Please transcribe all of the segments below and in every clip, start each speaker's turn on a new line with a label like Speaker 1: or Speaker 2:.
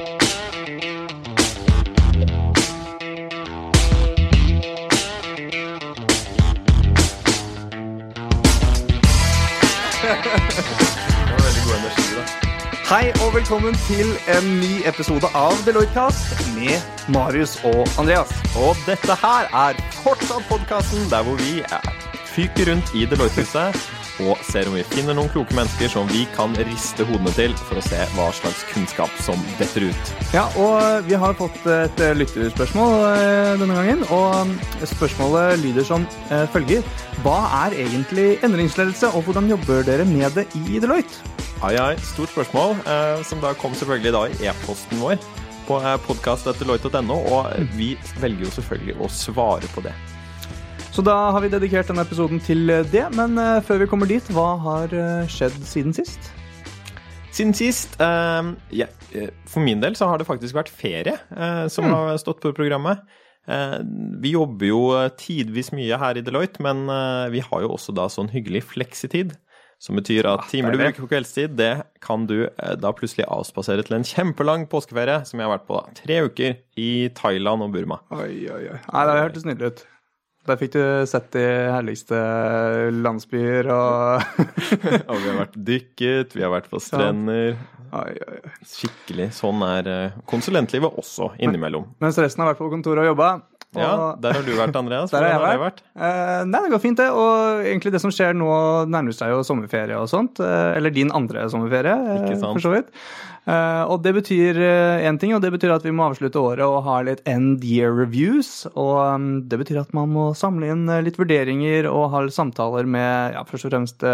Speaker 1: Hei og velkommen til en ny episode av Deloitte-kast med Marius og Andreas.
Speaker 2: Og dette her er fortsatt podkasten der hvor vi er, fyker rundt i Deloitte-huset og ser om vi finner noen kloke mennesker som vi kan riste hodene til for å se hva slags kunnskap som detter ut.
Speaker 1: Ja, og vi har fått et eh, lytterspørsmål eh, denne gangen. Og spørsmålet lyder som eh, følger. Hva er egentlig endringsledelse, og hvordan jobber dere med det i Deloitte?
Speaker 2: Ai, ai, stort spørsmål, som da kom selvfølgelig da i e-posten vår på podkast.deloitte.no, og vi velger jo selvfølgelig å svare på det.
Speaker 1: Så da har vi dedikert denne episoden til det. Men eh, før vi kommer dit, hva har eh, skjedd siden sist?
Speaker 2: Siden sist uh, ja, eh, For min del så har det faktisk vært ferie uh, som
Speaker 1: Mm.
Speaker 2: har stått på programmet. Uh, vi jobber jo eh, tidvis mye her i Deloitte, men eh, vi har jo også da sånn hyggelig fleksitid. Som betyr at
Speaker 1: Ah,
Speaker 2: timer du bruker på kveldstid, det kan du eh, da plutselig avspasere til en kjempelang påskeferie, som jeg har vært på da. Tre uker i Thailand og Burma.
Speaker 1: Oi, oi, oi. Nei, Det hørtes nydelig ut. Der fikk du sett de herligste landsbyer og
Speaker 2: Og vi har vært dykket, vi har vært på strender. Skikkelig. Sånn er eh, konsulentlivet også innimellom.
Speaker 1: Mens resten har vært på kontoret og jobba.
Speaker 2: Ja, der har du vært, Andreas.
Speaker 1: Der har jeg
Speaker 2: har det vært?
Speaker 1: Eh, nei, det går fint, det. Og egentlig det som skjer nå, nærmer seg jo sommerferie og sånt. eh, eller din andre sommerferie, eh, for så vidt. Og det betyr én ting, og det betyr at vi må avslutte året og ha litt end year reviews. Og um, det betyr at man må samle inn litt vurderinger og ha litt samtaler med ja, først og fremst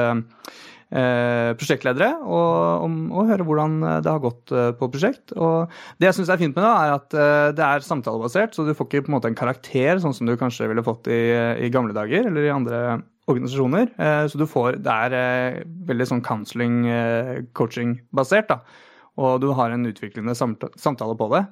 Speaker 1: prosjektledere og, om, og høre hvordan eh, det har gått eh, på prosjekt. Og det jeg syns er fint med det, er at eh, det er samtalebasert, så du får ikke på en måte en karakter, sånn som du kanskje ville fått i, i gamle dager eller i andre organisasjoner. Eh, Så du får Det er eh, veldig sånn counseling, eh, coaching-basert, da. Og du har en utviklende samtale på det.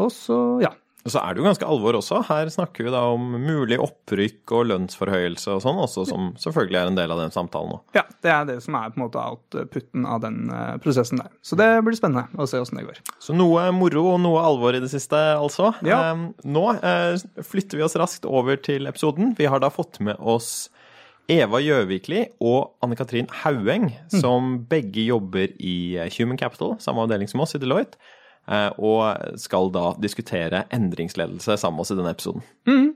Speaker 1: Og så, ja.
Speaker 2: Og så er det jo ganske alvor også. Her snakker vi da om mulig opprykk og lønnsforhøyelse og sånn, også som selvfølgelig er en del av den samtalen nå.
Speaker 1: ja. Det er det som er på en måte outputen av den eh, prosessen der. Så det blir spennende å se åssen det går.
Speaker 2: Så noe moro og noe alvor i det siste, altså.
Speaker 1: Ja.
Speaker 2: Eh, Nå eh, flytter vi oss raskt over til episoden. Vi har da fått med oss Eva Gjøvikli og Anne-Katrin Haueng, som begge jobber i eh, Human Capital, samme avdeling som oss i Deloitte, og skal da diskutere endringsledelse sammen med oss i denne episoden.
Speaker 1: Mm.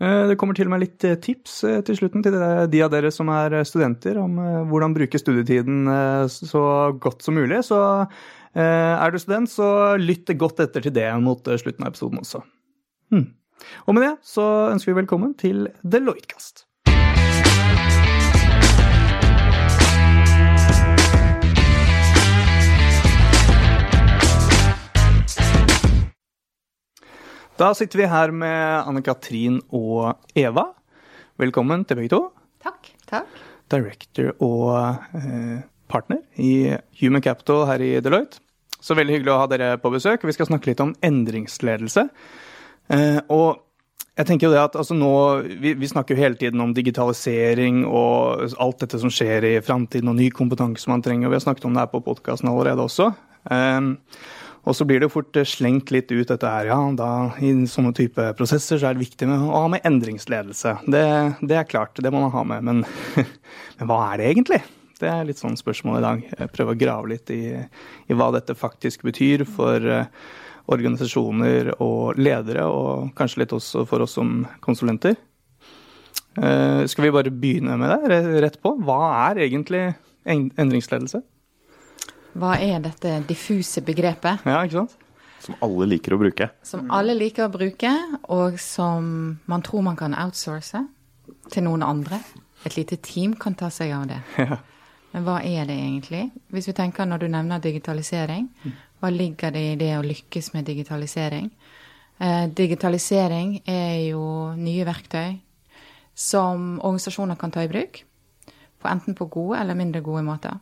Speaker 1: Det kommer til og med litt eh, tips eh, til slutten til de av dere som er eh, studenter, om eh, hvordan bruke studietiden eh, så godt som mulig. Så eh, er du student, så lytt godt etter til det mot eh, slutten av episoden også. Mm. Og med det så ønsker vi velkommen til Deloitte-kast. Da sitter vi her med Anne-Katrin og Eva. Velkommen til begge to.
Speaker 3: Takk. Takk.
Speaker 1: Director og eh, partner i Human Capital her i Deloitte. Så veldig hyggelig å ha dere på besøk. Vi skal snakke litt om endringsledelse. Eh, og jeg tenker jo det at altså nå, vi, vi snakker jo hele tiden om digitalisering og alt dette som skjer i framtiden og ny kompetanse man trenger. og Vi har snakket om det her på podkasten allerede også. Eh, og så blir det fort eh, slengt litt ut dette her, ja, da i sånne type prosesser så er det viktig med, å ha med endringsledelse. Det, det er klart, det må man ha med, men, men hva er det egentlig? Det er litt sånn spørsmål i dag. Prøve å grave litt i, i hva dette faktisk betyr for eh, organisasjoner og ledere, og kanskje litt også for oss som konsulenter. Eh, skal vi bare begynne med det, rett på? Hva er egentlig endringsledelse?
Speaker 3: Hva er dette diffuse begrepet
Speaker 1: Ja, ikke sant?
Speaker 2: Som alle liker å bruke.
Speaker 3: som alle liker å bruke, og som man tror man kan outsource til noen andre? Et lite team kan ta seg av det.
Speaker 1: Ja.
Speaker 3: Men hva er det egentlig? Hvis vi tenker når du nevner digitalisering, hva ligger det i det å lykkes med digitalisering? Eh, digitalisering er jo nye verktøy som organisasjoner kan ta i bruk, på enten på gode eller mindre gode måter.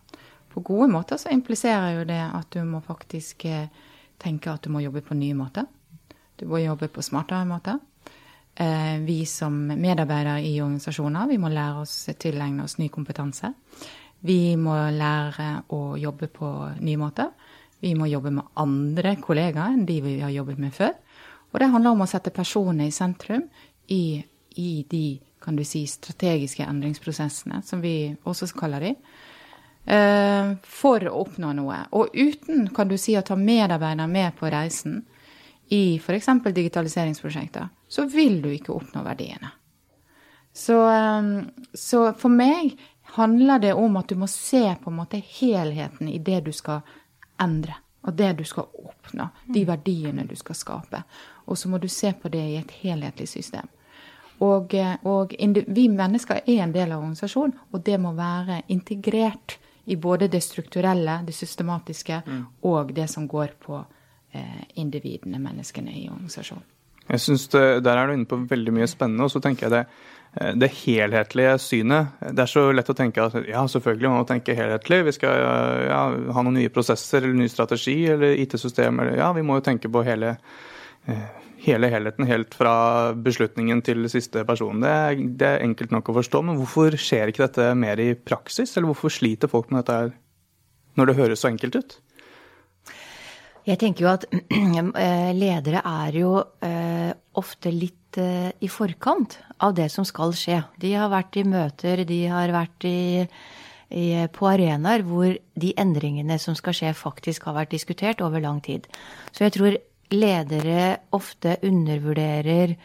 Speaker 3: På gode måter så impliserer jo det at du må faktisk eh, tenke at du må jobbe på nye måter. Du må jobbe på smartere måter. Eh, vi som medarbeidere i organisasjoner, vi må lære oss tilegne oss ny kompetanse. Vi må lære å jobbe på nye måter. Vi må jobbe med andre kollegaer enn de vi har jobbet med før. Og det handler om å sette personene i sentrum i, i de kan du si, strategiske endringsprosessene, som vi også kaller de, for å oppnå noe. Og uten kan du si, å ta medarbeidere med på reisen i f.eks. digitaliseringsprosjekter, så vil du ikke oppnå verdiene. Så, eh, så for meg handler det om at du må se på en måte helheten i det du skal endre. Og det du skal oppnå. De verdiene du skal skape. Og så må du se på det i et helhetlig system. Og, eh, og vi mennesker er en del av organisasjonen, og det må være integrert i både det strukturelle, det systematiske, mm. og det som går på eh, individene, menneskene i organisasjonen.
Speaker 1: Jeg synes det, Der er du inne på veldig mye spennende. Og så tenker jeg det, eh, det helhetlige synet. Det er så lett å tenke at ja, selvfølgelig må man tenke helhetlig. Vi skal ja, ha noen nye prosesser eller ny strategi eller IT-system. Ja, vi må jo tenke på hele eh, hele helheten, helt fra beslutningen til siste person. Det det er, enkelt nok å forstå, men hvorfor skjer ikke dette mer i praksis? Eller hvorfor sliter folk med dette her når det høres så enkelt ut?
Speaker 4: Jeg tenker jo at eh, ledere er jo eh, ofte litt eh, i forkant av det som skal skje. De har vært i møter, de har vært i, i, på arenaer hvor de endringene som skal skje, faktisk har vært diskutert over lang tid. Så jeg tror ledere ofte undervurderer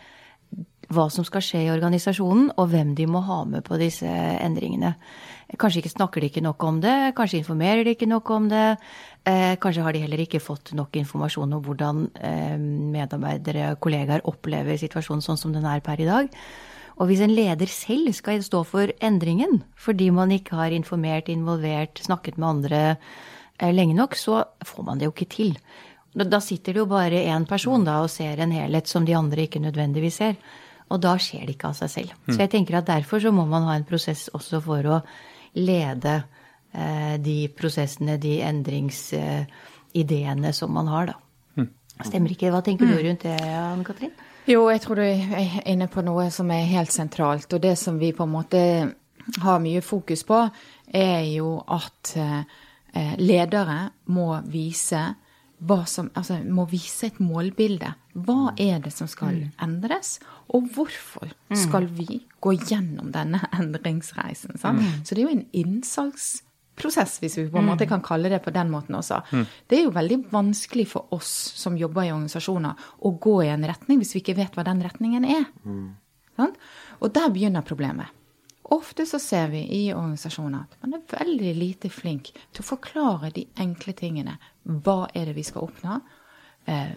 Speaker 4: hva som skal skje i organisasjonen, og hvem de må ha med på disse endringene. Kanskje ikke snakker de ikke nok om det, kanskje informerer de ikke nok om det. Eh, kanskje har de heller ikke fått nok informasjon om hvordan eh, medarbeidere og kollegaer opplever situasjonen sånn som den er per i dag. Og hvis en leder selv skal stå for endringen, fordi man ikke har informert, involvert, snakket med andre eh, lenge nok, så får man det jo ikke til. Da sitter det jo bare én person da og ser en helhet som de andre ikke nødvendigvis ser. Og da skjer det ikke av seg selv. Så jeg tenker at derfor så må man ha en prosess også for å lede eh, de prosessene, de endringsideene som man har, da. Stemmer ikke? Hva tenker du rundt det, Anne Katrin?
Speaker 3: Jo, jeg tror du er inne på noe som er helt sentralt. Og det som vi på en måte har mye fokus på, er jo at eh, ledere må vise som, altså, må vise et målbilde. Hva mm. er det som skal mm. endres, og hvorfor mm. skal vi gå gjennom denne endringsreisen? Mm. Så det er jo en innsalgsprosess, hvis vi på en måte kan kalle det på den måten også. Mm. Det er jo veldig vanskelig for oss som jobber i organisasjoner, å gå i en retning hvis vi ikke vet hva den retningen er. Og der begynner problemet. Ofte så ser vi i organisasjoner at man er veldig lite flink til å forklare de enkle tingene. Hva er det vi skal oppnå? Eh,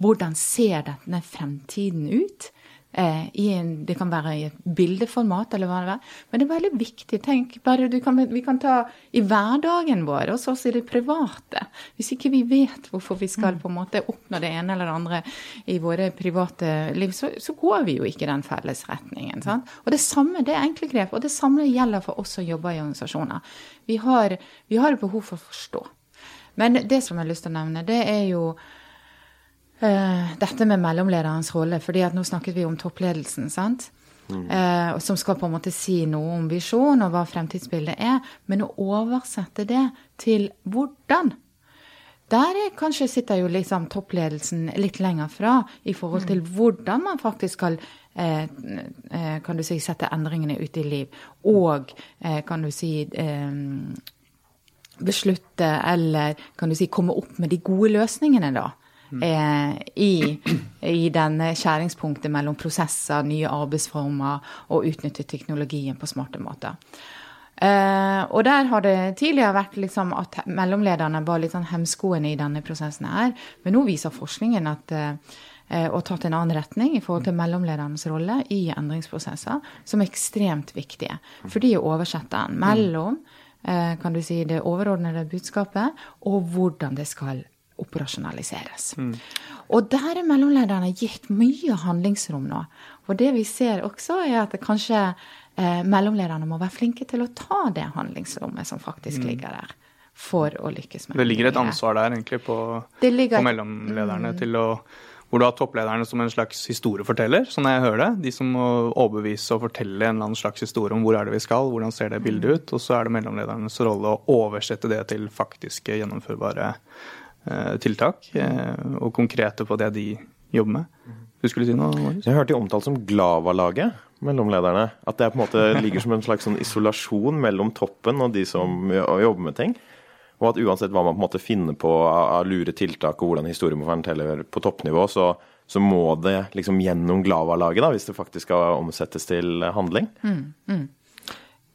Speaker 3: hvordan ser denne fremtiden ut? Eh, en, det kan være i et bildeformat, eller hva det er. Men det er veldig viktig. Tenk, bare kan, Vi kan ta i hverdagen vår, også i det private. Hvis ikke vi vet hvorfor vi skal på en måte oppnå det ene eller det andre i våre private liv, så, så går vi jo ikke den felles retningen. Sant? Og det samme, det er enkle grep. Og det samme gjelder for oss som jobber i organisasjoner. Vi har, vi har behov for å forstå. Men det som jeg har lyst til å nevne, det er jo Uh, dette med mellomlederens rolle, fordi at nå snakket vi om toppledelsen, sant? Mm. Uh, som skal på en måte si noe om visjon og hva fremtidsbildet er. Men å oversette det til hvordan Der er, kanskje sitter jo liksom toppledelsen litt lenger fra i forhold til mm. hvordan man faktisk skal eh, kan du si, sette endringene ut i liv. Og kan du si beslutte eller kan du si komme opp med de gode løsningene, da eh, i, i denne skjæringspunktet mellom prosesser, nye arbeidsformer og utnytte teknologien på smarte måter. Eh, og der har det tidligere vært liksom at mellomlederne var litt sånn hemskoene i denne prosessen her. Men nå viser forskningen at eh, og tatt en annen retning i forhold til mellomledernes rolle i endringsprosesser, som er ekstremt viktige. For de er oversetteren mellom eh, kan du si, det overordnede budskapet og hvordan det skal operasjonaliseres. Mm. Og der er mellomlederne gitt mye handlingsrom nå. Og det vi ser også, er at kanskje eh, mellomlederne må være flinke til å ta det handlingsrommet som faktisk mm. ligger der, for å lykkes med
Speaker 1: det. Det ligger et ansvar der egentlig på, på mellomlederne mm. til å hvor du har topplederne som en slags historieforteller, sånn jeg hører det. De som må overbevise og fortelle en eller annen slags historie om hvor er det vi skal, hvordan ser det bildet ut. Og så er det mellomledernes rolle å oversette det til faktiske, gjennomførbare tiltak, eh, og konkrete på det de jobber med. Du skulle si noe, Marius?
Speaker 2: Jeg hørte de omtalt som Glava-laget, mellomlederne. At det på en måte ligger som en slags sånn isolasjon mellom toppen og de som jobber med ting. Og at uansett hva man på en måte finner på av lure tiltak og hvordan historien må fortelle på toppnivå, så, så må det liksom gjennom Glava-laget, da, hvis det faktisk skal omsettes til handling. Mm, mm.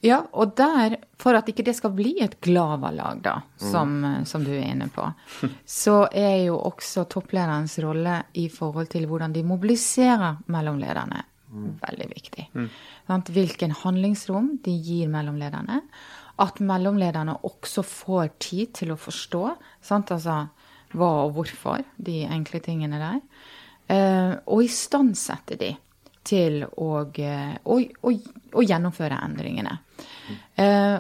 Speaker 3: Ja, og der, for at ikke det skal bli et Glava-lag, da, som, mm. som, du er inne på, så er jo også topplederens rolle i forhold til hvordan de mobiliserer mellomlederne, mm. veldig viktig. Mm. Hvilken handlingsrom de gir mellomlederne. At mellomlederne også får tid til å forstå sant? Altså, hva og hvorfor, de enkle tingene der. Eh, og istandsette de til å, eh, å, å, å gjennomføre endringene.
Speaker 2: Uh,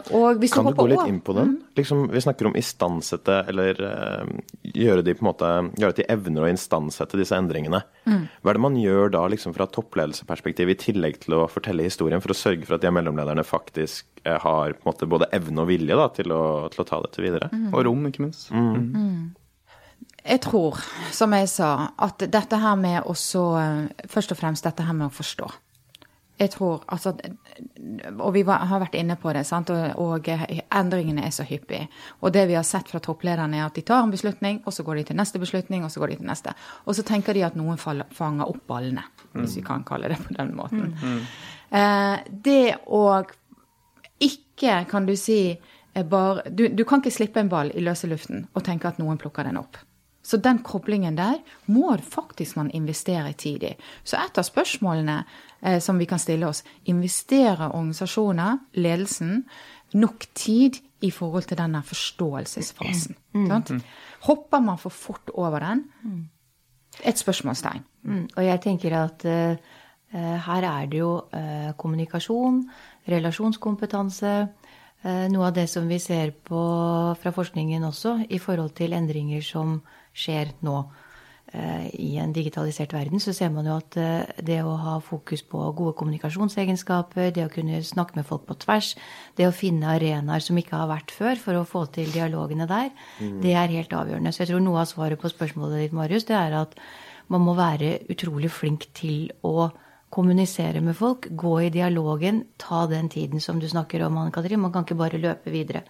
Speaker 2: kan du gå litt inn på den? Mm. Liksom, vi snakker om istandsette, eller uh, gjøre de på en måte, gjøre at de evner å istandsette disse endringene. Mm. Hva er det man gjør da liksom fra toppledelseperspektiv, i tillegg til å fortelle historien, for å sørge for at de mellomlederne faktisk uh, har på en måte, både evne og vilje da, til, å, til, å, ta dette videre?
Speaker 1: Mm. Og rom, ikke minst. Mm. Mm.
Speaker 3: Jeg tror, som jeg sa, at dette her med også Først og fremst dette her med å forstå. Jeg tror altså Og vi var, har vært inne på det, sant? Og, og, endringene er så hyppige. Og det vi har sett fra topplederne, er at de tar en beslutning, og så går de til neste beslutning, og så går de til neste. Og så tenker de at noen fanger opp ballene, mm. hvis vi kan kalle det på den måten. Mm. mm. Eh, det å ikke, kan du si, bare du, du kan ikke slippe en ball i løse luften og tenke at noen plukker den opp. Så den koblingen der må faktisk man investere tid i. Så et av spørsmålene eh, som vi kan stille oss, investerer organisasjoner, ledelsen, nok tid i forhold til denne forståelsesfasen? Mm. Mm. Hopper man for fort over den? Et spørsmålstegn.
Speaker 4: Mm. Og jeg tenker at uh, her er det jo uh, kommunikasjon, relasjonskompetanse, noe av det som vi ser på fra forskningen også, i forhold til endringer som skjer nå eh, i en digitalisert verden, så ser man jo at eh, det å ha fokus på gode kommunikasjonsegenskaper, det å kunne snakke med folk på tvers, det å finne arenaer som ikke har vært før, for å få til dialogene der, mm. det er helt avgjørende. Så jeg tror noe av svaret på spørsmålet ditt, Marius, det er at man må være utrolig flink til å kommunisere med folk, gå i dialogen, ta den tiden som du snakker om, Anne Katrin. Man kan ikke bare løpe videre.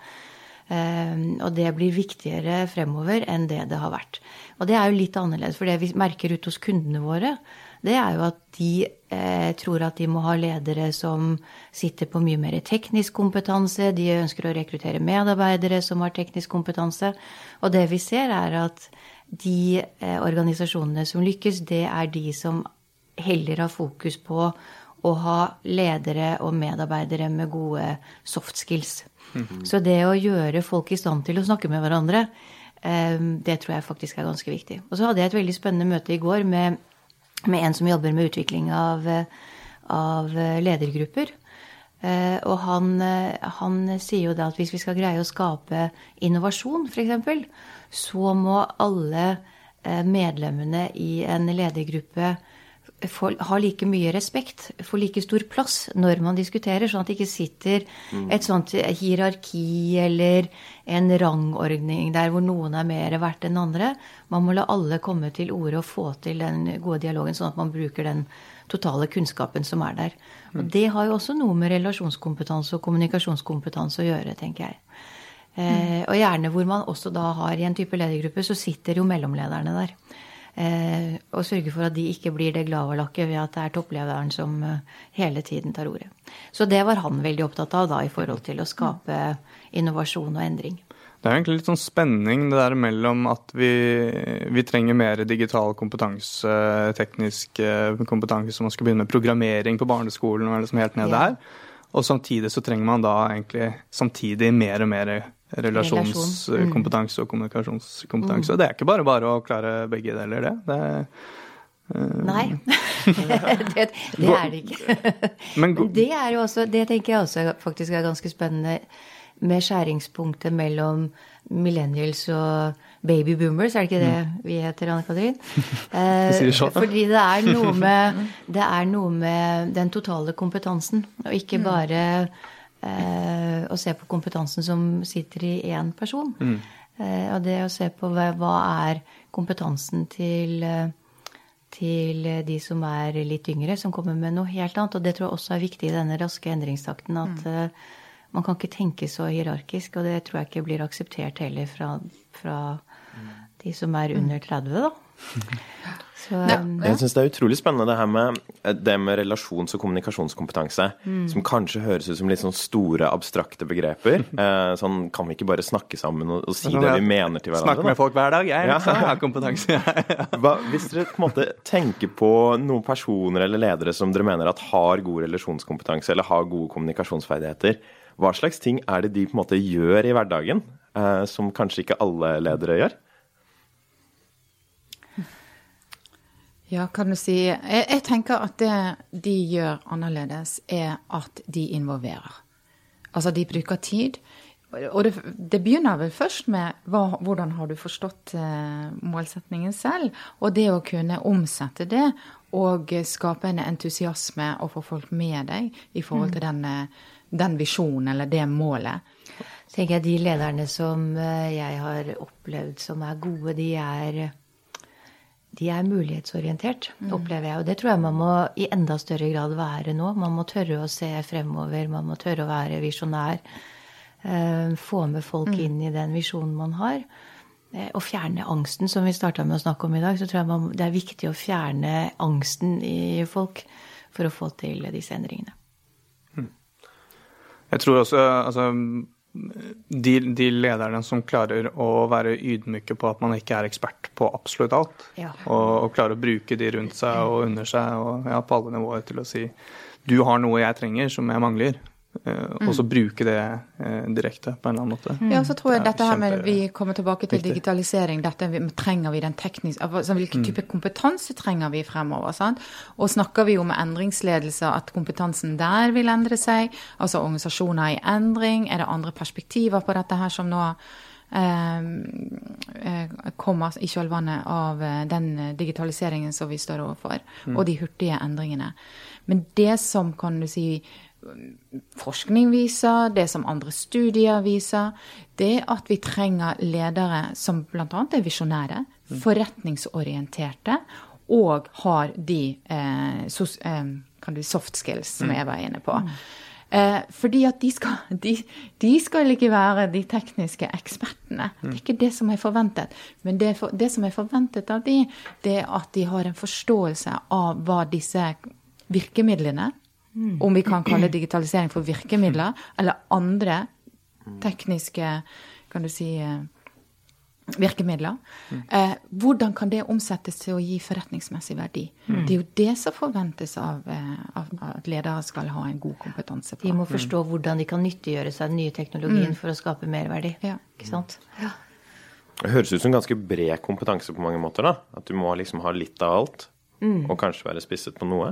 Speaker 4: Ehm, og det blir viktigere fremover enn det det har vært. Og det er jo litt annerledes, for det vi merker ute hos kundene våre, det er jo at de eh, tror at de må ha ledere som sitter på mye mer teknisk kompetanse. De ønsker å rekruttere medarbeidere som har teknisk kompetanse. Og det vi ser, er at de eh, organisasjonene som lykkes, det er de som heller har fokus på å ha ledere og medarbeidere med gode soft skills. -hmm. Så det å gjøre folk i stand til å snakke med hverandre, eh, det tror jeg faktisk er ganske viktig. Og så hadde jeg et veldig spennende møte i går med, med en som jobber med utvikling av, av ledergrupper. Eh, og han, han, sier jo da at hvis vi skal greie å skape innovasjon, f.eks., så må alle eh, medlemmene i en ledergruppe får, har like mye respekt, får like stor plass når man diskuterer, sånn at det ikke sitter mm. et sånt hierarki eller en rangordning der hvor noen er mer verdt enn andre. Man må la alle komme til orde og få til den gode dialogen, sånn at man bruker den totale kunnskapen som er der. Og mm. det har jo også noe med relasjonskompetanse og kommunikasjonskompetanse å gjøre, tenker jeg. Eh, og gjerne hvor man også da har i en type ledergruppe, så sitter jo mellomlederne der. Eh, og sørge for at de ikke blir det glavalakket ved at det er topplederen som eh, hele tiden tar ordet. Så det var han veldig opptatt av da i forhold til å skape innovasjon og endring.
Speaker 1: Det er egentlig litt sånn spenning det der mellom at vi, vi trenger mer digital kompetanse, teknisk eh, kompetanse, som man skal begynne med programmering på barneskolen og liksom helt ned ja. der. Og samtidig så trenger man da egentlig samtidig mer og mer relasjonskompetanse og kommunikasjonskompetanse. Mm. Det er ikke bare bare å klare begge deler, det. det
Speaker 4: uh, Nei, det, det, er det ikke. Men det er jo også, det tenker jeg også faktisk er ganske spennende med skjæringspunktet mellom millennials og baby boomers, er det ikke det mm. vi heter, Anne Katrin? Eh, fordi det er, noe med, det er noe med den totale kompetansen, og ikke mm. bare eh, å se på kompetansen som sitter i én person. Mm. Eh, og det å se på hva, hva er kompetansen til, eh, til de som er litt yngre, som kommer med noe helt annet. Og det tror jeg også er viktig i denne raske endringstakten. At mm. Man kan ikke tenke så hierarkisk, og det tror jeg ikke blir akseptert heller fra, fra de som er under 30, da.
Speaker 2: Så, ja. Jeg syns det er utrolig spennende det her med eh, det med relasjons- og kommunikasjonskompetanse. Mm. Som kanskje høres ut som litt sånn store, abstrakte begreper. Eh, sånn kan vi ikke bare snakke sammen og, og si sånn, det vi mener til hverandre?
Speaker 1: Snakke med folk hver dag, jeg ja. liksom, har kompetanse.
Speaker 2: Hva, hvis dere på en måte tenker på noen personer eller ledere som dere mener at har god relasjonskompetanse eller har gode kommunikasjonsferdigheter, hva slags ting er det de på en måte gjør i hverdagen eh, som kanskje ikke alle ledere gjør?
Speaker 3: Ja, kan du si. Jeg, jeg, tenker at det de gjør annerledes, er at de involverer. Altså, de bruker tid. Og det, det begynner vel først med hva, hvordan har du forstått eh, målsetningen selv? Og det å kunne omsette det og skape en entusiasme og få folk med deg i forhold til den, eh, den visjonen eller det målet.
Speaker 4: tenker jeg De lederne som eh, jeg har opplevd som er gode, de er de er mulighetsorientert, mm. opplever jeg. Og det tror jeg man må i enda større grad være nå. Man må tørre å se fremover, man må tørre å være visjonær. Eh, få med folk mm. inn i den visjonen man har. Eh, og fjerne angsten, som vi starta med å snakke om i dag. Så tror jeg man, det er viktig å fjerne angsten i folk for å få til disse endringene.
Speaker 1: Jeg tror også altså de, de, lederne som klarer å være ydmyke på at man ikke er ekspert på absolutt alt, ja. og, og klarer å bruke de rundt seg og under seg og ja, på alle nivåer til å si du har noe jeg trenger som jeg mangler. Uh, og så bruke det uh, direkte på en eller annen måte.
Speaker 3: Mm. Ja, så tror jeg dette her med Vi kommer tilbake til viktig. digitalisering. dette Trenger vi den tekniske altså, Hvilken mm. type mm. kompetanse trenger vi fremover? Sant? Og snakker vi om endringsledelse, at kompetansen der vil endre seg? Altså organisasjoner i endring? Er det andre perspektiver på dette her som nå eh, kommer i kjølvannet av den digitaliseringen som vi står overfor, mm. og de hurtige endringene? Men det som kan du si forskning viser, det som andre studier viser, det at vi trenger ledere som bl.a. er visjonære, mm. forretningsorienterte og har de eh, sos, eh, soft skills som mm. jeg var inne på. Mm. Eh, fordi at de skal, de, de skal, ikke være de tekniske ekspertene. Det er ikke det som er forventet. Men det, for, det som er forventet av de, det er at de har en forståelse av hva disse virkemidlene. Om vi kan kalle digitalisering for virkemidler, eller andre tekniske kan du si, eh, virkemidler. Mm. Eh, hvordan kan det omsettes til å gi forretningsmessig verdi? Mm. Det er jo det som forventes av, eh, av, at ledere skal ha en god kompetanse på.
Speaker 4: De må forstå hvordan de kan nyttiggjøre seg den nye teknologien mm. for å skape merverdi. Ja. Ikke sant? Ja.
Speaker 2: Det høres ut som ganske bred kompetanse på mange måter. da. At du må liksom ha litt av alt. Mm. Og kanskje være spisset på noe.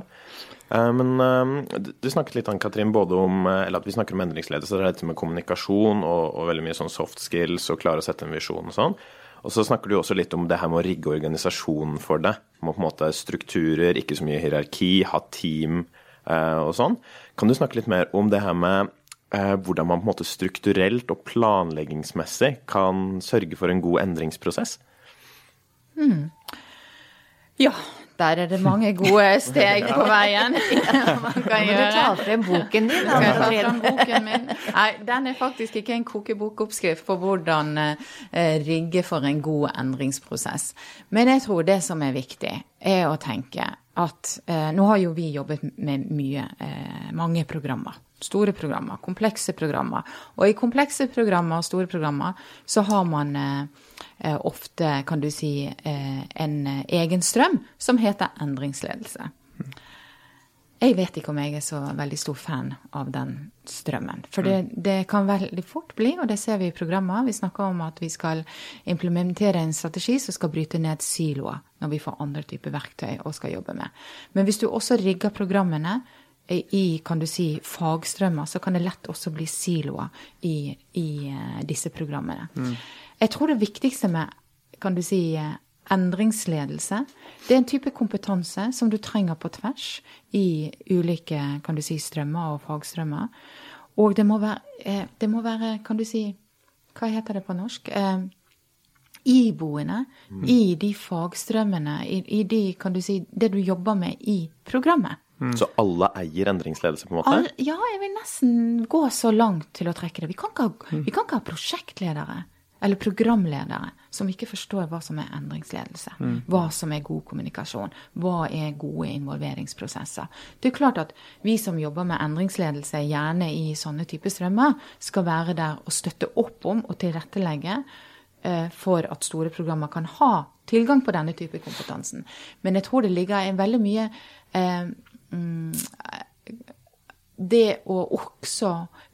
Speaker 2: Uh, men uh, du snakket litt, Ann-Katrin, både om uh, eller at vi snakker om endringsledelse, det er dette med kommunikasjon og, og, veldig mye sånn soft skills og klare å sette en visjon og sånn. Og så snakker du også litt om det her med å rigge organisasjonen for det. Må på en måte strukturer, ikke så mye hierarki, ha team og sånn. Kan du snakke litt mer om det her med hvordan man på en måte strukturelt og planleggingsmessig kan sørge for en god endringsprosess?
Speaker 3: Mm. Ja, der er det mange gode steg på veien.
Speaker 4: man kan gjøre. Du tar frem boken din.
Speaker 3: Skal jeg ta frem boken min? Nei, den er faktisk ikke en kokebokoppskrift på hvordan eh, rigge for en god endringsprosess. Men jeg tror det som er viktig, er å tenke at eh, nå har jo vi jobbet med mye, eh, mange programmer. Store programmer, komplekse programmer. Og i komplekse programmer og store programmer så har man eh, Eh, ofte, kan du si, eh, en egen strøm som heter endringsledelse. Jeg vet ikke om jeg er så veldig stor fan av den strømmen. For det, mm. det, kan veldig fort bli, og det ser vi i programmet, vi snakker om at vi skal implementere en strategi som skal bryte ned siloer når vi får andre typer verktøy og skal jobbe med. Men hvis du også rigger programmene i kan du si, fagstrømmer, så kan det lett også bli siloer i, i eh, disse programmene. Mm. Jeg tror det viktigste med kan du si, endringsledelse, det er en type kompetanse som du trenger på tvers i ulike kan du si, strømmer og fagstrømmer. Og det må være, eh, det må være kan du si, hva heter det på norsk? Eh, iboende i de fagstrømmene, i, i de, kan du si, det du jobber med i programmet.
Speaker 2: Så alle eier endringsledelse, på en måte?
Speaker 3: All, ja, jeg vil nesten gå så langt til å trekke det. Vi kan ikke ha, vi kan ikke ha prosjektledere eller programledere som ikke forstår hva som er endringsledelse. Hva som er god kommunikasjon. Hva er gode involveringsprosesser. Det er klart at vi som jobber med endringsledelse, gjerne i sånne typer strømmer, skal være der og støtte opp om og tilrettelegge eh, for at store programmer kan ha tilgang på denne type kompetansen. Men jeg tror det ligger veldig mye eh, mm, det å også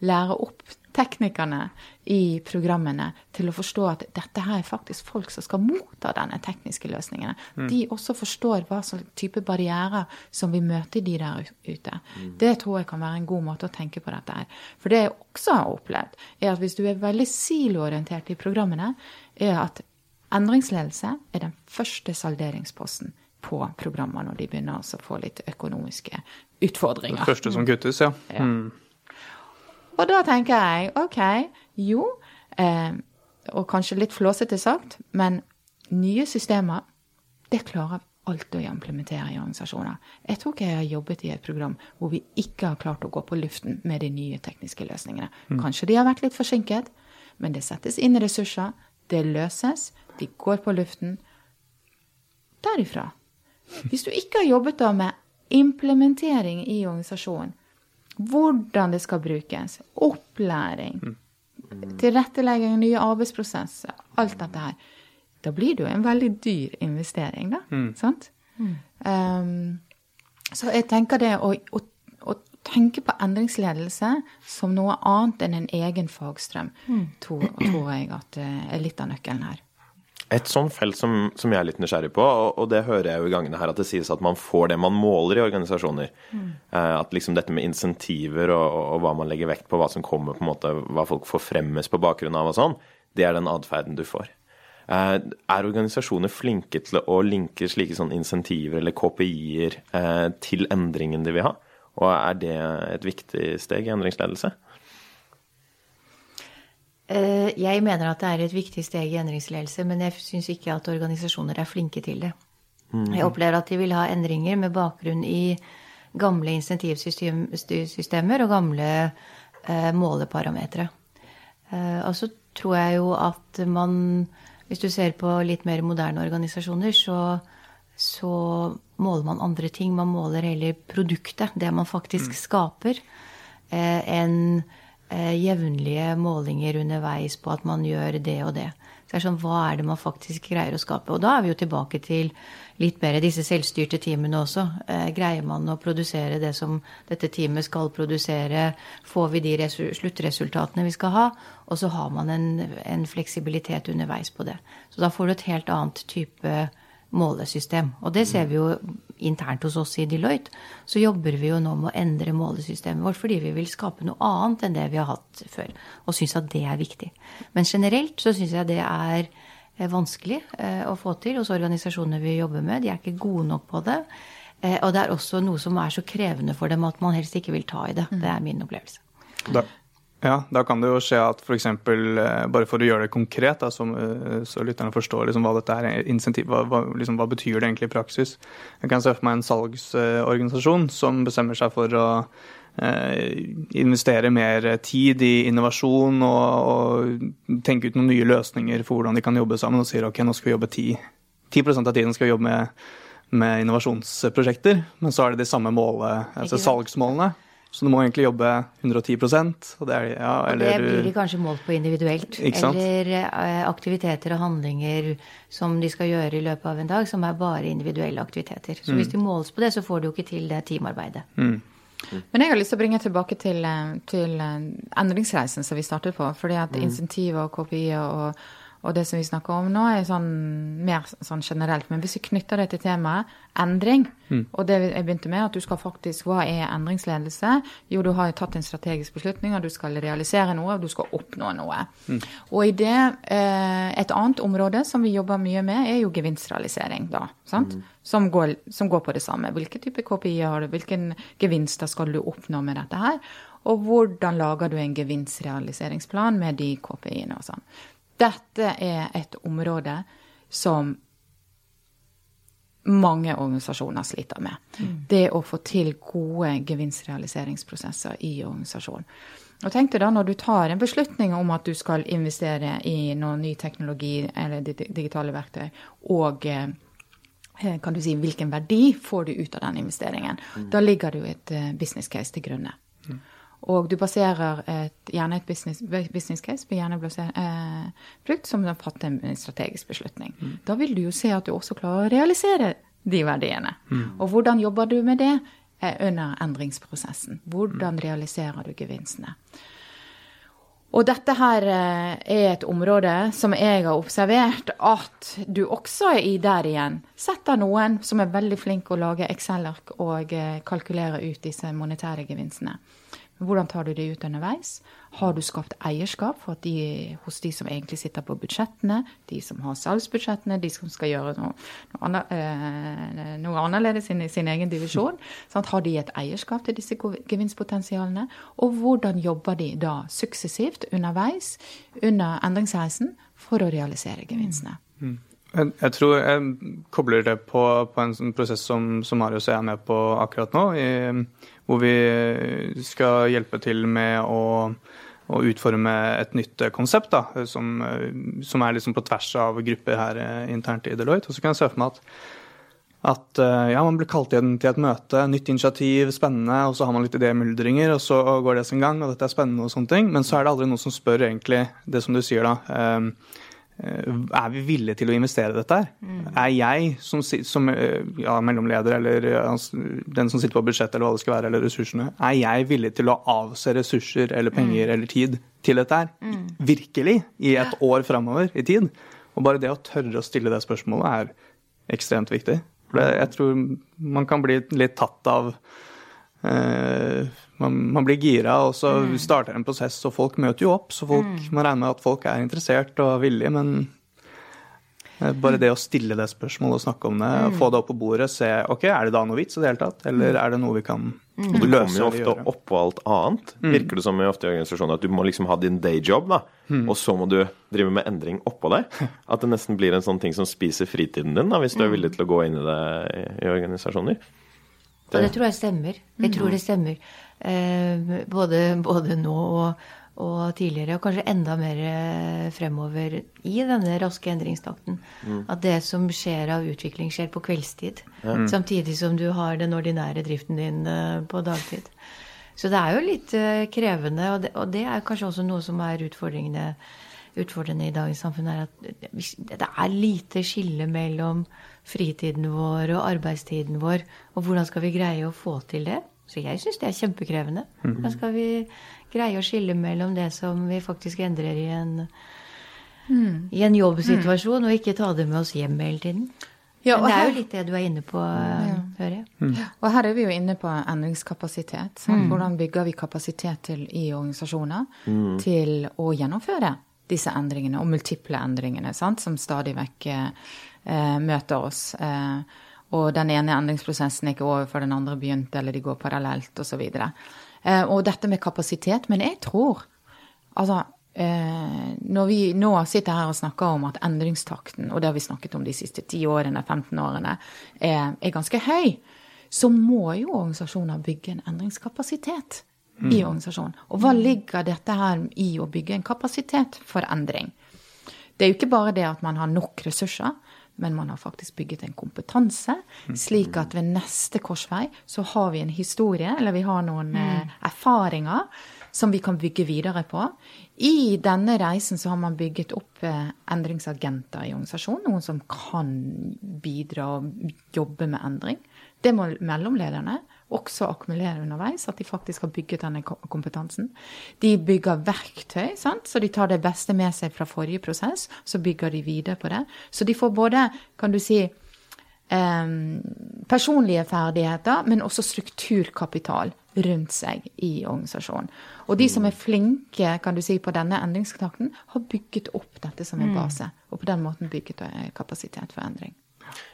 Speaker 3: lære opp teknikerne i programmene til å forstå at dette her er faktisk folk som skal motta denne tekniske løsningene. De også forstår hva slags type barrierer som vi møter de der ute. Det tror jeg kan være en god måte å tenke på dette her. For det jeg også har opplevd, er at hvis du er veldig siloorientert i programmene, er at endringsledelse er den første salderingsposten på programmer når de begynner altså å få litt økonomiske utfordringer.
Speaker 1: Det Første som kuttes, ja. Mm.
Speaker 3: Og da tenker jeg OK, jo, eh, og kanskje litt flåsete sagt, men nye systemer, det klarer vi alt å implementere i organisasjoner. Jeg tror ikke jeg har jobbet i et program hvor vi ikke har klart å gå på luften med de nye tekniske løsningene. Kanskje de har vært litt forsinket, men det settes inn ressurser, det løses, de går på luften. Derifra. Hvis du ikke har jobbet da med implementering i organisasjonen, hvordan det skal brukes, opplæring, tilrettelegging av nye arbeidsprosesser, alt dette her, da blir det jo en veldig dyr investering, da. Sant? Um, så jeg tenker det å, å, å tenke på endringsledelse som noe annet enn en egen fagstrøm, tror, tror jeg at det er litt av nøkkelen her.
Speaker 2: Et sånt felt som, som jeg er litt nysgjerrig på, og, og det hører jeg jo i gangene her, at det sies at man får det man måler i organisasjoner. Eh, at liksom dette med insentiver og, og, og hva man legger vekt på, hva som kommer, på en måte, hva folk får fremmes på bakgrunn av og sånn, det er den atferden du får. Eh, er organisasjoner flinke til å linke slike sånn insentiver eller KPI-er eh, til endringen de vil ha? Og er det et viktig steg i endringsledelse?
Speaker 4: Eh, Jeg mener at det er et viktig steg i endringsledelse, men jeg syns ikke at organisasjoner er flinke til det. Jeg opplever at de vil ha endringer med bakgrunn i gamle insentivsystemer og gamle eh, måleparametere. Eh, og så tror jeg jo at man, hvis du ser på litt mer moderne organisasjoner, så, så måler man andre ting. Man måler heller produktet, det man faktisk skaper, eh, enn jevnlige målinger underveis på at man gjør det og det. Så det er sånn, Hva er det man faktisk greier å skape? Og da er vi jo tilbake til litt mer disse selvstyrte teamene også. Eh, greier man å produsere det som dette teamet skal produsere? Får vi de sluttresultatene vi skal ha? Og så har man en, en fleksibilitet underveis på det. Så da får du et helt annet type målesystem. Og det ser vi jo internt hos oss i Deloitte. Så jobber vi jo nå med å endre målesystemet vårt fordi vi vil skape noe annet enn det vi har hatt før. Og syns at det er viktig. Men generelt så syns jeg det er eh, vanskelig eh, å få til hos organisasjonene vi jobber med. De er ikke gode nok på det. Eh, og det er også noe som er så krevende for dem at man helst ikke vil ta i det. Det er min opplevelse.
Speaker 1: Da, ja, da kan det jo skje at f.eks. bare for å gjøre det konkret, da, som, eh, så lytterne forstår liksom hva dette er insentiv, hva, hva, liksom, hva betyr det egentlig i praksis. Jeg kan se for meg en salgsorganisasjon som bestemmer seg for å eh, investere mer tid i innovasjon og, og tenke ut noen nye løsninger for hvordan de kan jobbe sammen, og sier ok, nå skal vi jobbe 10, 10% av tiden skal vi jobbe med, med innovasjonsprosjekter, men så er det de samme målet, altså salgsmålene. Så du må egentlig jobbe 110% og det er ja,
Speaker 4: Og
Speaker 1: eller
Speaker 4: det blir de kanskje målt på individuelt.
Speaker 1: Ikke sant?
Speaker 4: Eller eh, aktiviteter og handlinger som de skal gjøre i løpet av en dag, som er bare individuelle aktiviteter. Så
Speaker 1: Mm.
Speaker 4: hvis de måles på det, så får du jo ikke til det teamarbeidet.
Speaker 3: Men jeg har lyst til å bringe tilbake til, eh, til eh, endringsreisen som vi startet på. fordi at insentiver og KPI-er og, og det som vi snakker om nå, er sånn mer sånn generelt. Men hvis vi knytter det til temaet endring, og det jeg begynte med, at du skal faktisk Hva er endringsledelse? Jo, du har tatt en strategisk beslutning, og du skal realisere noe, og du skal oppnå noe. Og i det eh, Et annet område som vi jobber mye med, er jo gevinstrealisering, da. Sant? Som, går, som går på det samme. Hvilke type KPI har du? Hvilken gevinster skal du oppnå med dette her? Og hvordan lager du en gevinstrealiseringsplan med de KPI-ene og sånn. Dette er et område som mange organisasjoner sliter med. Det å få til gode gevinstrealiseringsprosesser i organisasjonen. Og tenk deg da når du tar en beslutning om at du skal investere i noe ny teknologi eller digitale verktøy, og eh, kan du si, hvilken verdi får du ut av den investeringen. Mm. Da ligger det jo et eh, business case til grunne. Mm. Og du baserer et, gjerne et business, business case på hjerneblåsert eh, som har fått en strategisk beslutning. Mm. Da vil du jo se at du også klarer å realisere de verdiene. Mm. Og hvordan jobber du med det eh, under endringsprosessen? Hvordan mm. realiserer du gevinstene? Og dette her eh, er et område som jeg har observert at du også i der igjen setter noen som er veldig flink å lage Excel-ark og eh, kalkulere ut disse monetære gevinstene. Hvordan tar du det ut underveis? Har du skapt eierskap for de, hos de som egentlig sitter på budsjettene, de som har salgsbudsjettene, de som skal gjøre noe, noe, eh, annerledes i sin egen divisjon? Sant? Har de et eierskap til disse gevinstpotensialene? Og hvordan jobber de da suksessivt underveis under endringsreisen for å realisere gevinstene? Mm.
Speaker 1: Jeg, jeg, tror jeg kobler det på, på en sånn prosess som, som Marius og jeg er med på akkurat nå. I, hvor vi skal hjelpe til med å, å utforme et nytt konsept da, som, som er liksom på tvers av grupper her eh, internt i Deloitte. Og så kan jeg se for meg at, at eh, ja, man blir kalt igjen til et møte, nytt initiativ, spennende, og så har man litt idémyldringer, og så går det sin gang, og dette er spennende og sånne ting. Men så er det aldri noen som spør egentlig det som du sier da. Eh, Eh, er vi villige til å investere i dette her? Mm. Er jeg som, som eh, ja, mellomleder eller den som sitter på budsjettet eller hva det skal være, eller ressursene, er jeg villig til å avse ressurser eller penger mm. eller tid til dette her? Mm. Virkelig? I et år framover i tid? Og bare det å tørre å stille det spørsmålet er ekstremt viktig. For jeg tror man kan bli litt tatt av eh, man, man, blir gira, og så mm. starter en prosess, og folk møter jo opp. Så folk, mm. man regner med at folk er interessert og villige, men bare det å stille det spørsmålet og snakke om det, mm. få det opp på bordet, se ok, er det da noe vits i det hele tatt, eller mm. er det noe vi kan
Speaker 2: mm. løse? Det kommer jo ofte oppå alt annet, mm. virker det som i ofte i organisasjoner, at du må liksom ha din dayjob, da, mm. og så må du drive med endring oppå det. At det nesten blir en sånn ting som spiser fritiden din, da, hvis du er villig til å gå inn i det i, i organisasjoner.
Speaker 4: Og det tror jeg stemmer. Jeg tror det stemmer. Eh, både, både, nå og, og, tidligere, og kanskje enda mer eh, fremover i denne raske endringstakten. Mm. At det som skjer av utvikling, skjer på kveldstid. Mm. Samtidig som du har den ordinære driften din eh, på dagtid. Så det er jo litt krevende, og det, og det er kanskje også noe som er utfordrende, utfordrende i dagens samfunn, er at det er lite skille mellom fritiden vår og arbeidstiden vår, og hvordan skal vi greie å få til det? Så jeg syns det er kjempekrevende. Hvordan skal vi greie å skille mellom det som vi faktisk endrer i en, mm. i en jobbsituasjon, mm. og ikke ta det med oss hjem hele tiden. Ja, Men det er jo litt det du er inne på, ja. hører jeg. Mm.
Speaker 3: Og her er vi jo inne på endringskapasitet. Mm. Hvordan bygger vi kapasitet til, i organisasjoner mm. til å gjennomføre disse endringene, og multiple endringene, sant? som stadig vekk eh, møter oss. Eh, og den ene endringsprosessen er ikke over før den andre begynte, eller de går parallelt osv. Eh, og dette med kapasitet. Men jeg tror Altså, eh, når vi nå sitter her og snakker om at endringstakten, og det har vi snakket om de siste 10 årene, 15 årene, er, er ganske høy, så må jo organisasjoner bygge en endringskapasitet mm. i organisasjonen. Og hva ligger dette her i å bygge en kapasitet for endring? Det er jo ikke bare det at man har nok ressurser, men man har faktisk bygget en kompetanse, slik at ved neste korsvei så har vi en historie, eller vi har noen mm. eh, erfaringer som vi kan bygge videre på. I denne reisen så har man bygget opp eh, endringsagenter i organisasjonen, noen som kan bidra og jobbe med endring. Det må mellomlederne også akkumulere underveis, at de faktisk har bygget denne kompetansen. De bygger verktøy, sant? så de tar det beste med seg fra forrige prosess, så bygger de videre på det. Så de får både, kan du si, um, personlige ferdigheter, men også strukturkapital rundt seg i organisasjonen. Og de som er flinke kan du si, på denne endringskontakten, har bygget opp dette som en mm. base, og på den måten bygget eh, kapasitet for endring.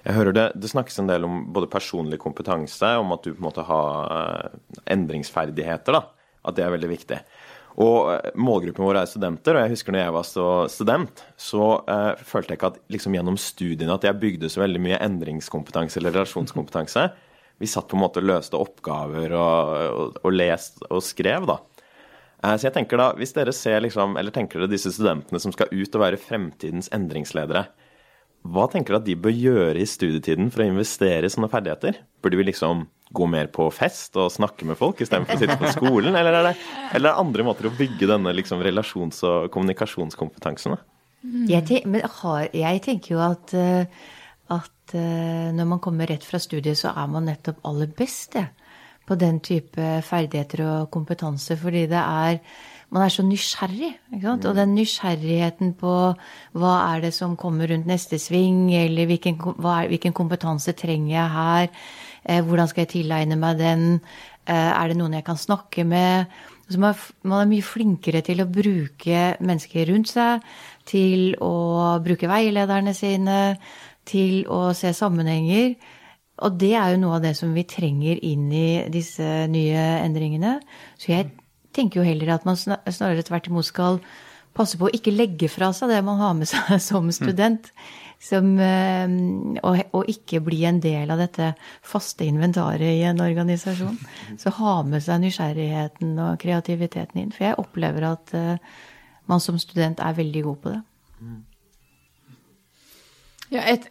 Speaker 2: Jeg hører det, det snakkes en del om både personlig kompetanse, om at du på en måte har eh, endringsferdigheter. da, At det er veldig viktig. Og eh, målgruppen vår er studenter, og jeg husker når jeg var student, så uh, følte jeg ikke at liksom gjennom studiene at jeg bygde så veldig mye endringskompetanse eller relasjonskompetanse. Vi satt på en måte og løste oppgaver og, og, og lest og skrev, da. Så jeg tenker da, hvis dere ser liksom, eller tenker dere disse studentene som skal ut og være fremtidens endringsledere, hva tenker du at de bør gjøre i studietiden for å investere i sånne ferdigheter? Burde vi liksom gå mer på fest og snakke med folk istedenfor å sitte på skolen? Eller er, det, eller er det andre måter å bygge denne liksom relasjons- og kommunikasjonskompetansen?
Speaker 4: Jeg, tenk, har, jeg, tenker jo at, eh, at, eh, når man kommer rett fra studiet, så er man nettopp aller best det, på den type ferdigheter og kompetanse. Fordi det er man er så nysgjerrig. Og den nysgjerrigheten på hva er det som kommer rundt neste sving, eller hvilken, er, hvilken kompetanse trenger jeg her, eh, hvordan skal jeg tilegne meg den, eh, er det noen jeg kan snakke med? Så man, man er mye flinkere til å bruke mennesker rundt seg, til å bruke veilederne sine, til å se sammenhenger. Og det er jo noe av det som vi trenger inn i disse nye endringene. Så jeg tenker jo heller at man snarere tvert imot skal passe på å ikke legge fra seg det man har med seg som student. Som, eh, og, og, ikke bli en del av dette faste inventaret i en organisasjon. Så ha med seg nysgjerrigheten og kreativiteten inn. For jeg opplever at uh, man som student er veldig god på det.
Speaker 3: Ja, et,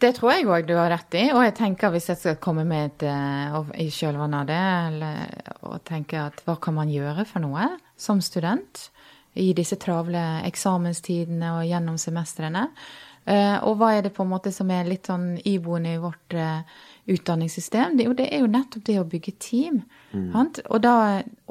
Speaker 3: Det tror jeg òg du har rett i. Og jeg tenker hvis jeg skal komme med et, uh, i kjølvannet av det, eller, og tenke at hva kan man gjøre for noe som student i disse travle eksamenstidene og gjennom semestrene? Uh, og hva er det på en måte som er litt sånn iboende i vårt uh, utdanningssystem? Det, det, er jo nettopp det å bygge team. Mm. Og, da,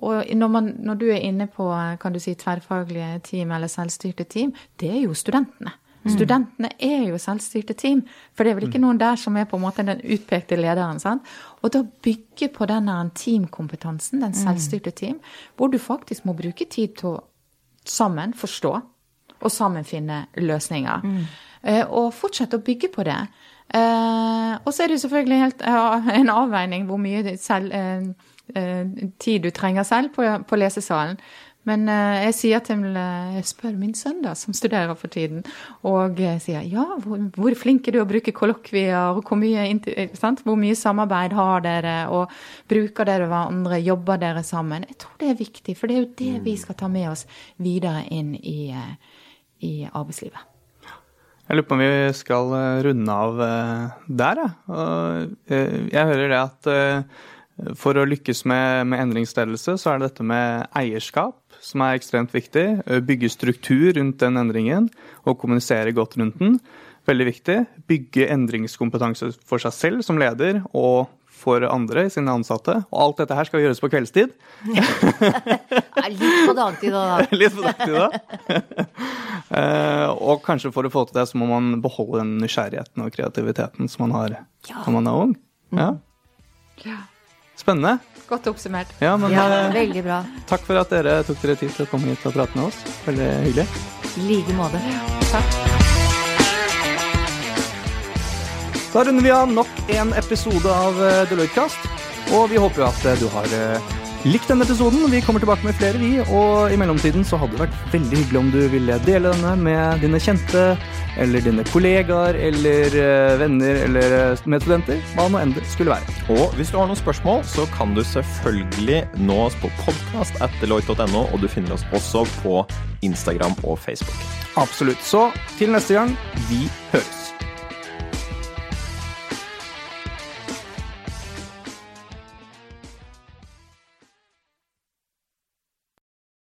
Speaker 3: og når, man, når, du er inne på kan du si, tverrfaglige team eller selvstyrte team, det er jo studentene. Mm. Studentene er jo selvstyrte team, for det er vel ikke mm. noen der som er på en måte den utpekte lederen. sant? Og da bygge på denne teamkompetansen, den mm. selvstyrte team, hvor du faktisk må bruke tid til å sammen forstå og sammen finne løsninger. Mm. Uh, og fortsette å bygge på det. Uh, og så er det jo selvfølgelig helt en avveining hvor mye selv, tid du trenger selv på, på lesesalen. Men uh, jeg sier til jeg spør min sønn, da, som studerer for tiden, og uh, sier ja, hvor, hvor flink er du å bruke kollokvier, hvor mye, hvor mye samarbeid har dere, og bruker dere hverandre, jobber dere sammen? Jeg tror det er viktig, for det er jo det vi skal ta med oss videre inn i, i arbeidslivet.
Speaker 1: Jeg lurer på om vi skal runde av der, jeg. Jeg hører det at for å lykkes med, med endringsledelse, så er det dette med eierskap som er ekstremt viktig. Bygge struktur rundt den endringen og kommunisere godt rundt den. Veldig viktig. Bygge endringskompetanse for seg selv som leder og for andre, sine ansatte. Og alt dette her skal gjøres på kveldstid.
Speaker 4: Litt på dagtid da.
Speaker 1: Litt på dagtid da. Eh, og kanskje for å få til det, så må man beholde den nysgjerrigheten og kreativiteten som man har ja. når man er ung. Ja.
Speaker 3: ja.
Speaker 1: Spennende.
Speaker 3: Godt oppsummert.
Speaker 1: Ja, men,
Speaker 4: ja, eh, veldig bra.
Speaker 1: Takk for at dere tok dere tid til å komme hit og prate med oss. Veldig hyggelig.
Speaker 4: I like måte.
Speaker 3: Takk.
Speaker 1: Da runder vi av nok en episode av eh, Deloitte-kast. Og vi håper jo at eh, du har likt denne episoden. Vi kommer tilbake med flere, vi. Og i mellomtiden så hadde det vært veldig hyggelig om du ville dele denne med dine kjente, eller dine kollegaer, eller uh, venner, eller uh, medstudenter. Hva nå enn det skulle være.
Speaker 2: Og hvis du har noen spørsmål, så kan du selvfølgelig nå oss på podkast podkast.deloitte.no, og du finner oss også på Instagram og Facebook.
Speaker 1: Absolutt. Så til neste gang, vi høres.